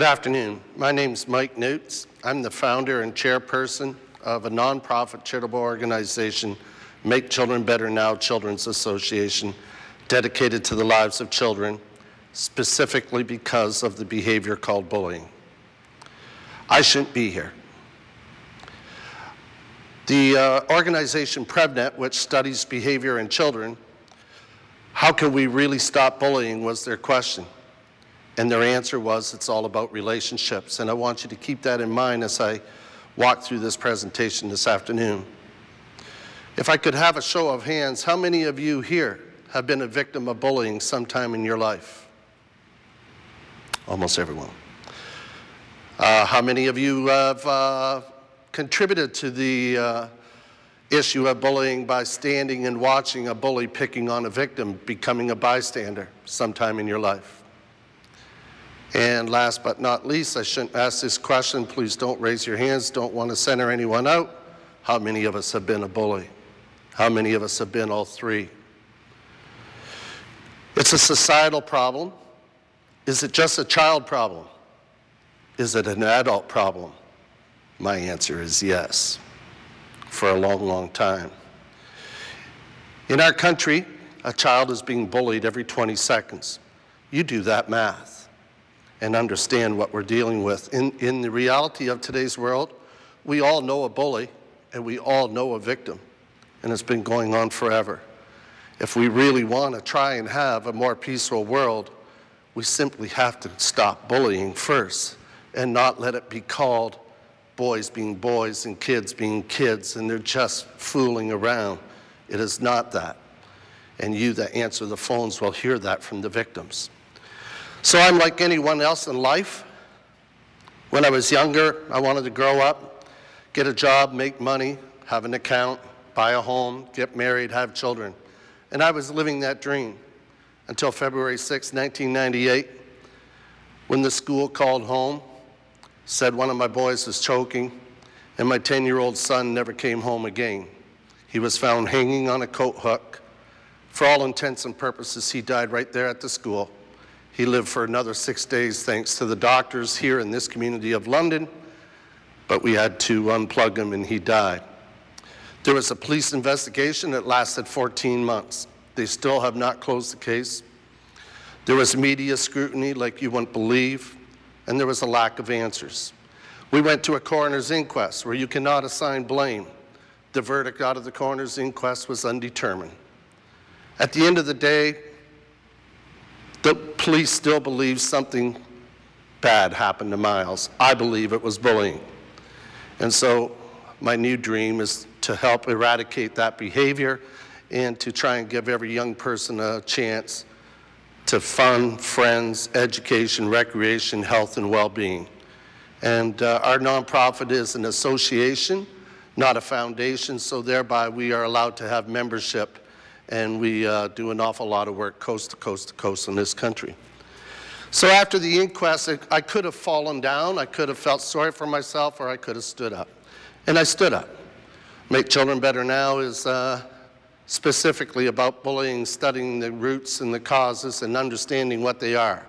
Good afternoon. My name is Mike Neuts. I'm the founder and chairperson of a nonprofit charitable organization, Make Children Better Now Children's Association, dedicated to the lives of children, specifically because of the behavior called bullying. I shouldn't be here. The uh, organization PrevNet, which studies behavior in children, how can we really stop bullying was their question. And their answer was it's all about relationships. And I want you to keep that in mind as I walk through this presentation this afternoon. If I could have a show of hands, how many of you here have been a victim of bullying sometime in your life? Almost everyone. Uh, how many of you have uh, contributed to the uh, issue of bullying by standing and watching a bully picking on a victim, becoming a bystander sometime in your life? And last but not least, I shouldn't ask this question. Please don't raise your hands. Don't want to center anyone out. How many of us have been a bully? How many of us have been all three? It's a societal problem. Is it just a child problem? Is it an adult problem? My answer is yes, for a long, long time. In our country, a child is being bullied every 20 seconds. You do that math and understand what we're dealing with. In, in the reality of today's world, we all know a bully and we all know a victim, and it's been going on forever. If we really want to try and have a more peaceful world, we simply have to stop bullying first and not let it be called boys being boys and kids being kids and they're just fooling around. It is not that. And you that answer the phones will hear that from the victims. So I'm like anyone else in life. When I was younger, I wanted to grow up, get a job, make money, have an account, buy a home, get married, have children. And I was living that dream until February 6, 1998, when the school called home, said one of my boys was choking, and my 10 year old son never came home again. He was found hanging on a coat hook. For all intents and purposes, he died right there at the school. He lived for another six days thanks to the doctors here in this community of London, but we had to unplug him and he died. There was a police investigation that lasted 14 months. They still have not closed the case. There was media scrutiny like you wouldn't believe, and there was a lack of answers. We went to a coroner's inquest where you cannot assign blame. The verdict out of the coroner's inquest was undetermined. At the end of the day, the police still believe something bad happened to Myles. I believe it was bullying. And so my new dream is to help eradicate that behavior and to try and give every young person a chance to fun, friends, education, recreation, health, and well being. And uh, our nonprofit is an association, not a foundation, so thereby we are allowed to have membership and we uh, do an awful lot of work coast to coast to coast in this country. So after the inquest, I could have fallen down, I could have felt sorry for myself, or I could have stood up. And I stood up. Make Children Better Now is uh, specifically about bullying, studying the roots and the causes, and understanding what they are.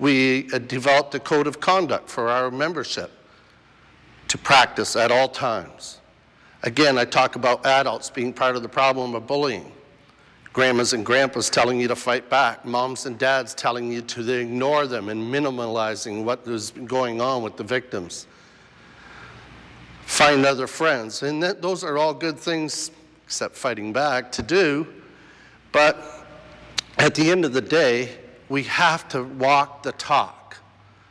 We uh, developed a code of conduct for our membership to practice at all times. Again, I talk about adults being part of the problem of bullying grandmas and grandpas telling you to fight back, moms and dads telling you to ignore them and minimalizing what is going on with the victims. Find other friends. And that, those are all good things, except fighting back, to do. But at the end of the day, we have to walk the talk.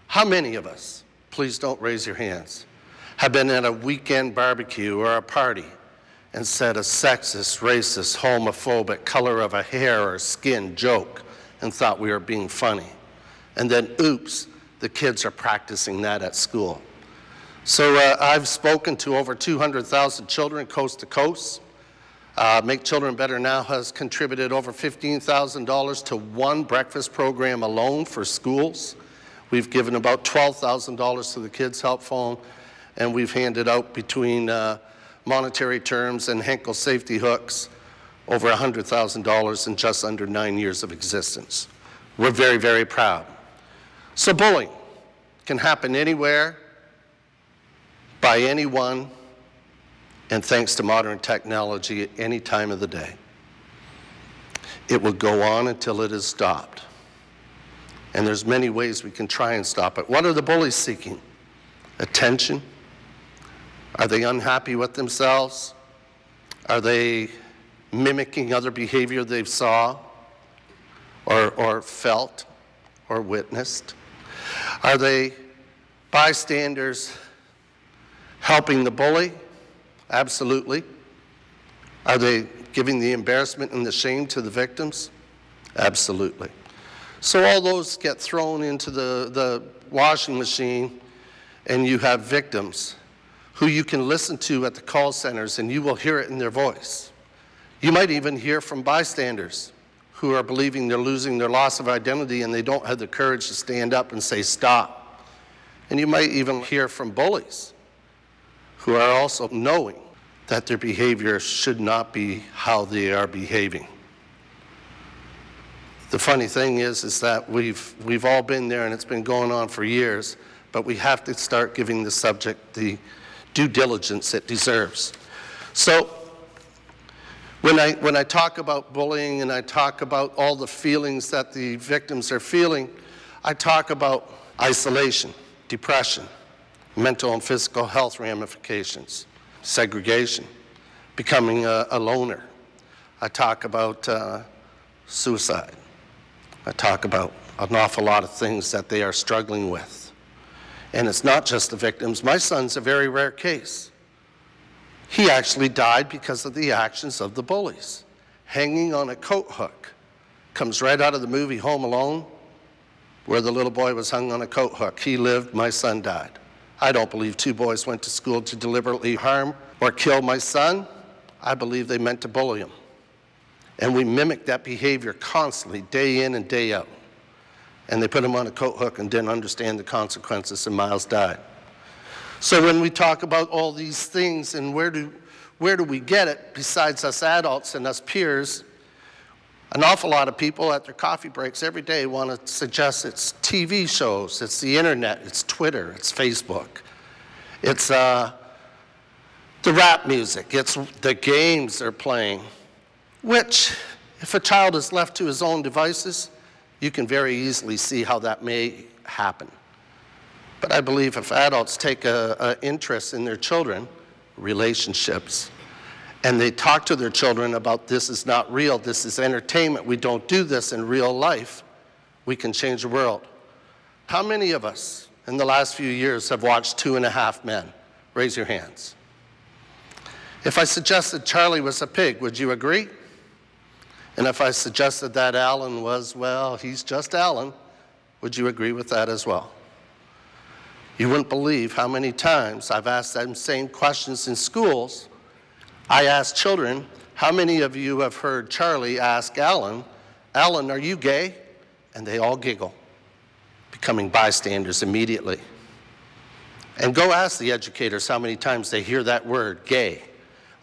How many of us, please don't raise your hands, have been at a weekend barbecue or a party and said a sexist, racist, homophobic, color of a hair or skin joke and thought we were being funny. And then, oops, the kids are practicing that at school. So uh, I've spoken to over 200,000 children coast to coast. Uh, Make Children Better Now has contributed over $15,000 to one breakfast program alone for schools. We've given about $12,000 to the Kids Help Phone, and we've handed out between uh, monetary terms and Henkel safety hooks over $100,000 in just under nine years of existence. We're very, very proud. So bullying can happen anywhere, by anyone, and thanks to modern technology at any time of the day. It will go on until it is stopped. And there's many ways we can try and stop it. What are the bullies seeking? Attention? Are they unhappy with themselves? Are they mimicking other behavior they've saw or, or felt or witnessed? Are they bystanders helping the bully? Absolutely. Are they giving the embarrassment and the shame to the victims? Absolutely. So all those get thrown into the, the washing machine, and you have victims who you can listen to at the call centers, and you will hear it in their voice. You might even hear from bystanders who are believing they're losing their loss of identity and they don't have the courage to stand up and say, Stop. And you might even hear from bullies who are also knowing that their behavior should not be how they are behaving. The funny thing is, is that we've, we've all been there and it's been going on for years, but we have to start giving the subject the due diligence it deserves. So when I, when I talk about bullying and I talk about all the feelings that the victims are feeling, I talk about isolation, depression, mental and physical health ramifications, segregation, becoming a, a loner. I talk about uh, suicide. I talk about an awful lot of things that they are struggling with. And it's not just the victims. My son's a very rare case. He actually died because of the actions of the bullies. Hanging on a coat hook comes right out of the movie Home Alone, where the little boy was hung on a coat hook. He lived, my son died. I don't believe two boys went to school to deliberately harm or kill my son. I believe they meant to bully him. And we mimic that behavior constantly, day in and day out. And they put him on a coat hook and didn't understand the consequences, and Myles died. So when we talk about all these things and where do, where do we get it, besides us adults and us peers, an awful lot of people at their coffee breaks every day want to suggest it's TV shows, it's the internet, it's Twitter, it's Facebook, it's uh, the rap music, it's the games they're playing, which, if a child is left to his own devices, you can very easily see how that may happen. But I believe if adults take an interest in their children, relationships, and they talk to their children about this is not real, this is entertainment, we don't do this in real life, we can change the world. How many of us in the last few years have watched Two and a Half Men? Raise your hands. If I suggested Charlie was a pig, would you agree? And if I suggested that Alan was, well, he's just Alan, would you agree with that as well? You wouldn't believe how many times I've asked them same questions in schools I ask children, how many of you have heard Charlie ask Alan, Alan, are you gay? And they all giggle, becoming bystanders immediately. And go ask the educators how many times they hear that word, gay,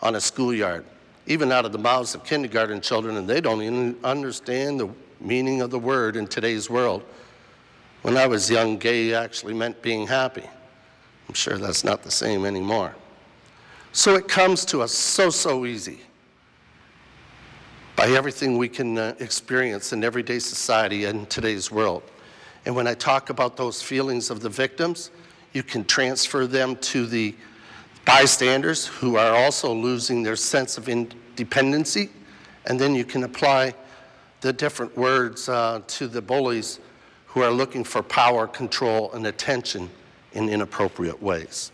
on a schoolyard, even out of the mouths of kindergarten children, and they don't even understand the meaning of the word in today's world. When I was young, gay actually meant being happy. I'm sure that's not the same anymore. So it comes to us so, so easy by everything we can uh, experience in everyday society and today's world. And when I talk about those feelings of the victims, you can transfer them to the bystanders who are also losing their sense of independency, and then you can apply the different words uh, to the bullies who are looking for power, control, and attention in inappropriate ways.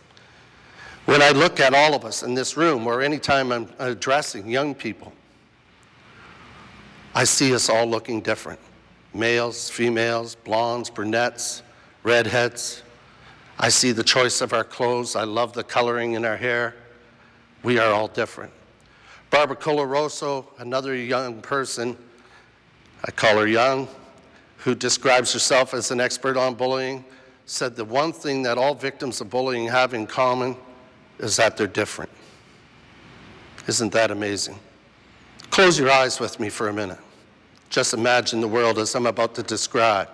When I look at all of us in this room, or anytime I'm addressing young people, I see us all looking different males, females, blondes, brunettes, redheads. I see the choice of our clothes. I love the coloring in our hair. We are all different. Barbara Coloroso, another young person, I call her young, who describes herself as an expert on bullying, said the one thing that all victims of bullying have in common is that they're different. Isn't that amazing? Close your eyes with me for a minute. Just imagine the world as I'm about to describe.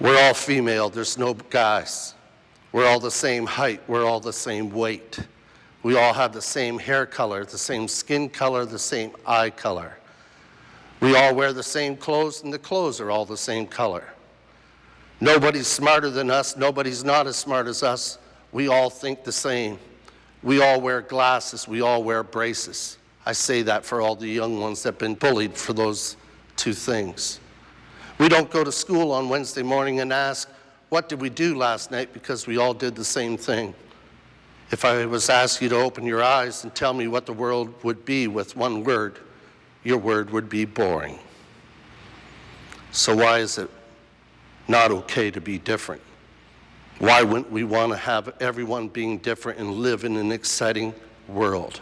We're all female, there's no guys. We're all the same height, we're all the same weight. We all have the same hair color, the same skin color, the same eye color. We all wear the same clothes, and the clothes are all the same color. Nobody's smarter than us, nobody's not as smart as us. We all think the same. We all wear glasses, we all wear braces. I say that for all the young ones that have been bullied for those two things. We don't go to school on Wednesday morning and ask, What did we do last night? because we all did the same thing. If I was asked you to open your eyes and tell me what the world would be with one word, your word would be boring. So, why is it not okay to be different? Why wouldn't we want to have everyone being different and live in an exciting world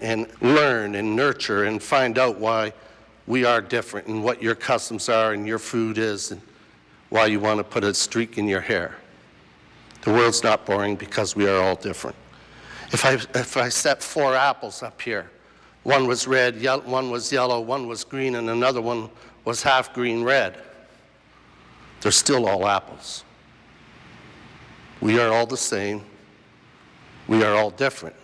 and learn and nurture and find out why we are different and what your customs are and your food is and why you want to put a streak in your hair? The world's not boring because we are all different. If I, if I set four apples up here, one was red, one was yellow, one was green, and another one was half green red, they're still all apples. We are all the same. We are all different.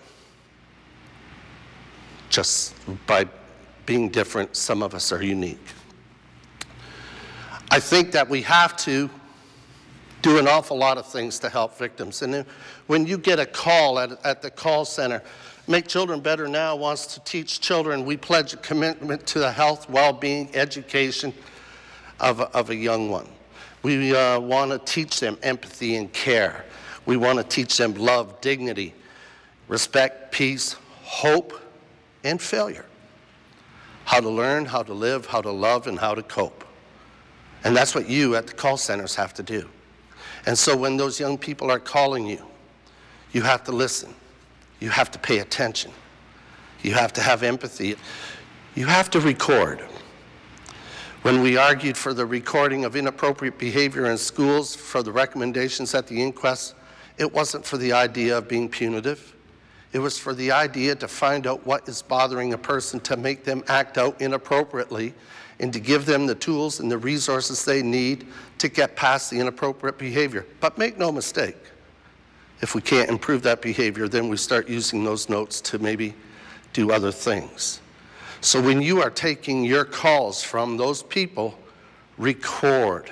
Just by being different, some of us are unique. I think that we have to do an awful lot of things to help victims. And when you get a call at, at the call center, Make Children Better Now wants to teach children. We pledge a commitment to the health, well being, education of a, of a young one. We uh, want to teach them empathy and care. We want to teach them love, dignity, respect, peace, hope, and failure. How to learn, how to live, how to love, and how to cope. And that's what you at the call centers have to do. And so when those young people are calling you, you have to listen. You have to pay attention. You have to have empathy. You have to record. When we argued for the recording of inappropriate behavior in schools for the recommendations at the inquest, it wasn't for the idea of being punitive. It was for the idea to find out what is bothering a person to make them act out inappropriately and to give them the tools and the resources they need to get past the inappropriate behavior. But make no mistake, if we can't improve that behavior, then we start using those notes to maybe do other things. So when you are taking your calls from those people, record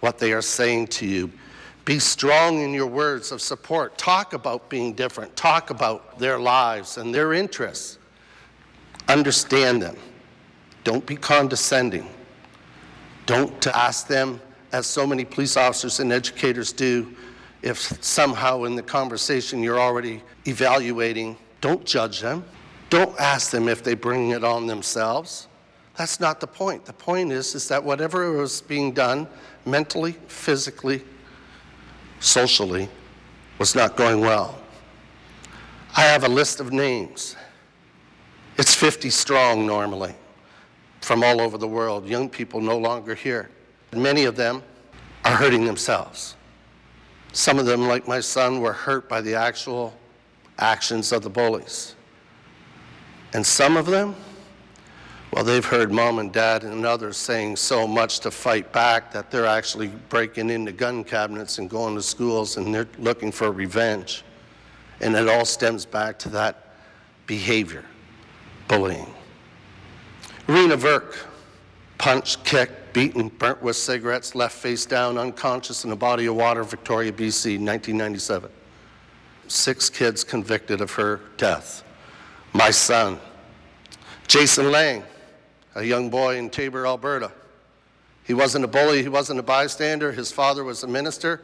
what they are saying to you. Be strong in your words of support. Talk about being different. Talk about their lives and their interests. Understand them. Don't be condescending. Don't ask them, as so many police officers and educators do, if somehow in the conversation you're already evaluating, don't judge them. Don't ask them if they bring it on themselves. That's not the point. The point is, is that whatever was being done mentally, physically, socially, was not going well. I have a list of names. It's 50 strong normally from all over the world, young people no longer here. Many of them are hurting themselves. Some of them, like my son, were hurt by the actual actions of the bullies. And some of them, well, they've heard mom and dad and others saying so much to fight back that they're actually breaking into gun cabinets and going to schools and they're looking for revenge. And it all stems back to that behavior, bullying. Reena Virk, punched, kicked, beaten, burnt with cigarettes, left face down, unconscious in a body of water, Victoria, BC, 1997. Six kids convicted of her death. My son, Jason Lang, a young boy in Taber, Alberta. He wasn't a bully, he wasn't a bystander. His father was a minister.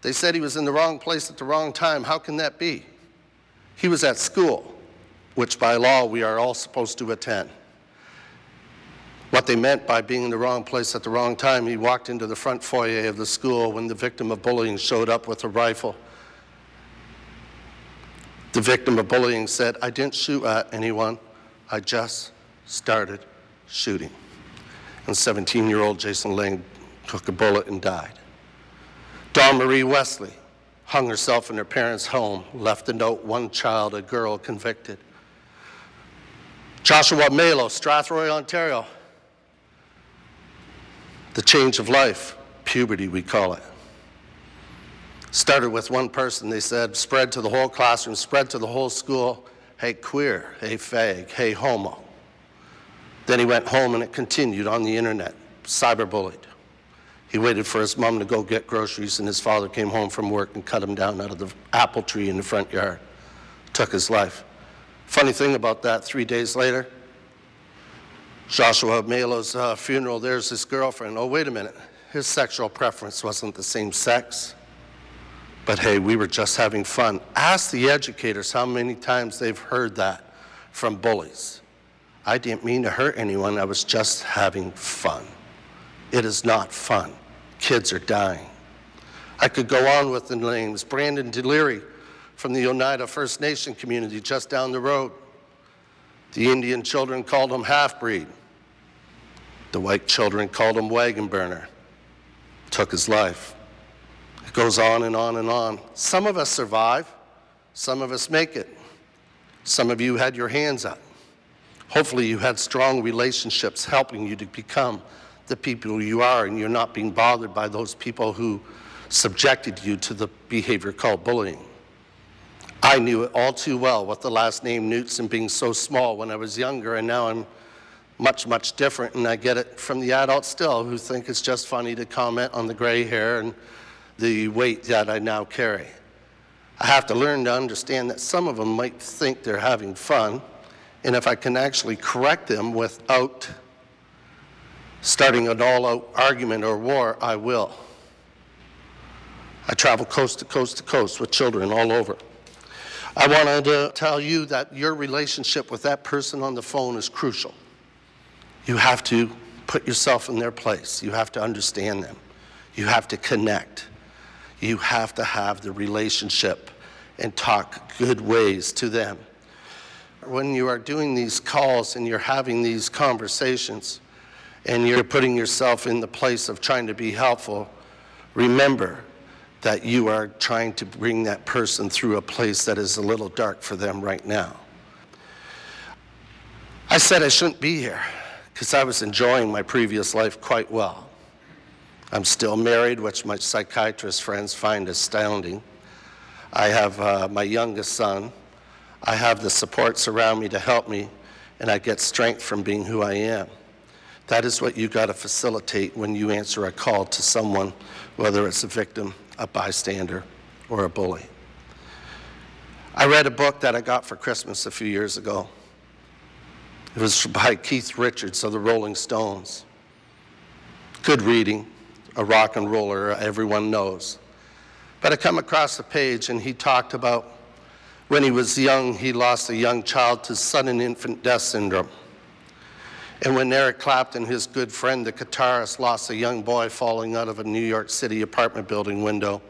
They said he was in the wrong place at the wrong time. How can that be? He was at school, which by law we are all supposed to attend. What they meant by being in the wrong place at the wrong time, he walked into the front foyer of the school when the victim of bullying showed up with a rifle. The victim of bullying said, I didn't shoot at anyone, I just started shooting. And 17 year old Jason Lang took a bullet and died. Dawn Marie Wesley hung herself in her parents' home, left a note, one child, a girl convicted. Joshua Melo, Strathroy, Ontario. The change of life, puberty, we call it. Started with one person, they said, spread to the whole classroom, spread to the whole school. Hey, queer, hey, fag, hey, homo. Then he went home and it continued on the internet, cyberbullied. He waited for his mom to go get groceries, and his father came home from work and cut him down out of the apple tree in the front yard. Took his life. Funny thing about that, three days later, Joshua Melo's uh, funeral, there's his girlfriend. Oh, wait a minute. His sexual preference wasn't the same sex. But hey, we were just having fun. Ask the educators how many times they've heard that from bullies. I didn't mean to hurt anyone, I was just having fun. It is not fun. Kids are dying. I could go on with the names. Brandon Deliri from the Oneida First Nation community just down the road. The Indian children called him half breed. The white children called him wagon burner. Took his life. It goes on and on and on. Some of us survive, some of us make it. Some of you had your hands up. Hopefully, you had strong relationships helping you to become the people you are, and you're not being bothered by those people who subjected you to the behavior called bullying. I knew it all too well with the last name Knutson being so small when I was younger, and now I'm much, much different, and I get it from the adults still who think it's just funny to comment on the gray hair and the weight that I now carry. I have to learn to understand that some of them might think they're having fun, and if I can actually correct them without starting an all out argument or war, I will. I travel coast to coast to coast with children all over. I wanted to tell you that your relationship with that person on the phone is crucial. You have to put yourself in their place, you have to understand them, you have to connect, you have to have the relationship and talk good ways to them. When you are doing these calls and you're having these conversations and you're putting yourself in the place of trying to be helpful, remember that you are trying to bring that person through a place that is a little dark for them right now. I said I shouldn't be here because I was enjoying my previous life quite well. I'm still married, which my psychiatrist friends find astounding. I have uh, my youngest son. I have the supports around me to help me, and I get strength from being who I am. That is what you got to facilitate when you answer a call to someone, whether it's a victim a bystander, or a bully. I read a book that I got for Christmas a few years ago. It was by Keith Richards of the Rolling Stones. Good reading, a rock and roller everyone knows. But I come across the page and he talked about when he was young, he lost a young child to sudden infant death syndrome. And when Eric Clapton, his good friend, the guitarist, lost a young boy falling out of a New York City apartment building window,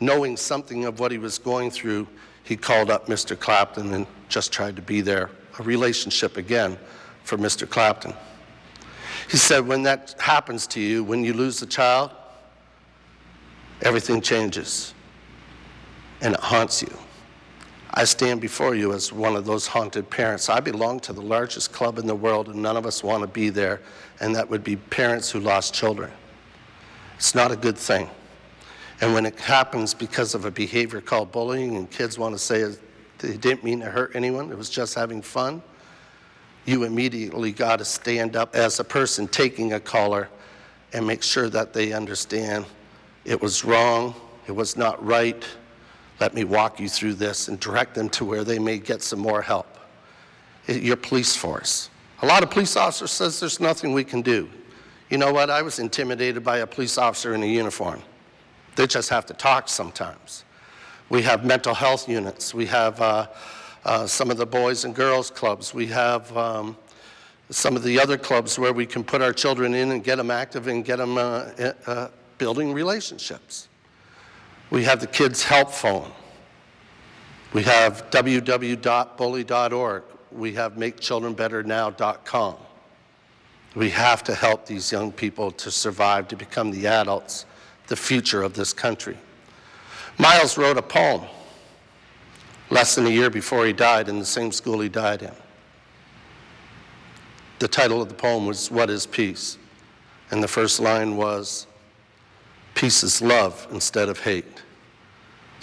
knowing something of what he was going through, he called up Mr. Clapton and just tried to be there. A relationship again for Mr. Clapton. He said, when that happens to you, when you lose a child, everything changes and it haunts you. I stand before you as one of those haunted parents. I belong to the largest club in the world, and none of us want to be there, and that would be parents who lost children. It's not a good thing. And when it happens because of a behavior called bullying, and kids want to say they didn't mean to hurt anyone, it was just having fun, you immediately got to stand up as a person taking a caller and make sure that they understand it was wrong, it was not right let me walk you through this and direct them to where they may get some more help. Your police force. A lot of police officers says there's nothing we can do. You know what? I was intimidated by a police officer in a uniform. They just have to talk sometimes. We have mental health units. We have uh, uh, some of the boys and girls clubs. We have um, some of the other clubs where we can put our children in and get them active and get them uh, uh, building relationships. We have the Kids Help Phone. We have www.bully.org. We have makechildrenbetternow.com. We have to help these young people to survive, to become the adults, the future of this country. Myles wrote a poem less than a year before he died in the same school he died in. The title of the poem was What is Peace? And the first line was Peace is love instead of hate.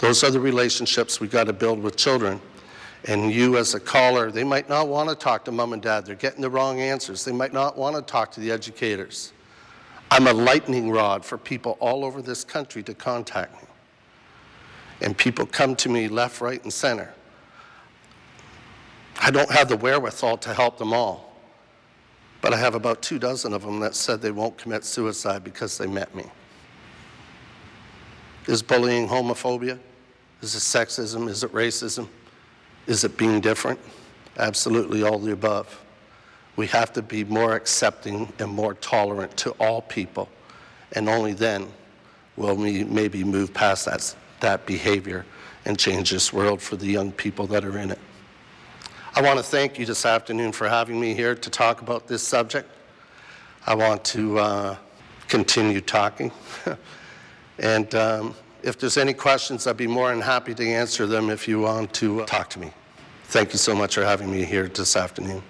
Those are the relationships we got to build with children. And you, as a caller, they might not want to talk to mom and dad. They're getting the wrong answers. They might not want to talk to the educators. I'm a lightning rod for people all over this country to contact me. And people come to me left, right, and center. I don't have the wherewithal to help them all, but I have about two dozen of them that said they won't commit suicide because they met me. Is bullying homophobia? Is it sexism? Is it racism? Is it being different? Absolutely all the above. We have to be more accepting and more tolerant to all people, and only then will we maybe move past that, that behavior and change this world for the young people that are in it. I want to thank you this afternoon for having me here to talk about this subject. I want to uh, continue talking. and um, if there's any questions, I'd be more than happy to answer them if you want to uh, talk to me. Thank you so much for having me here this afternoon.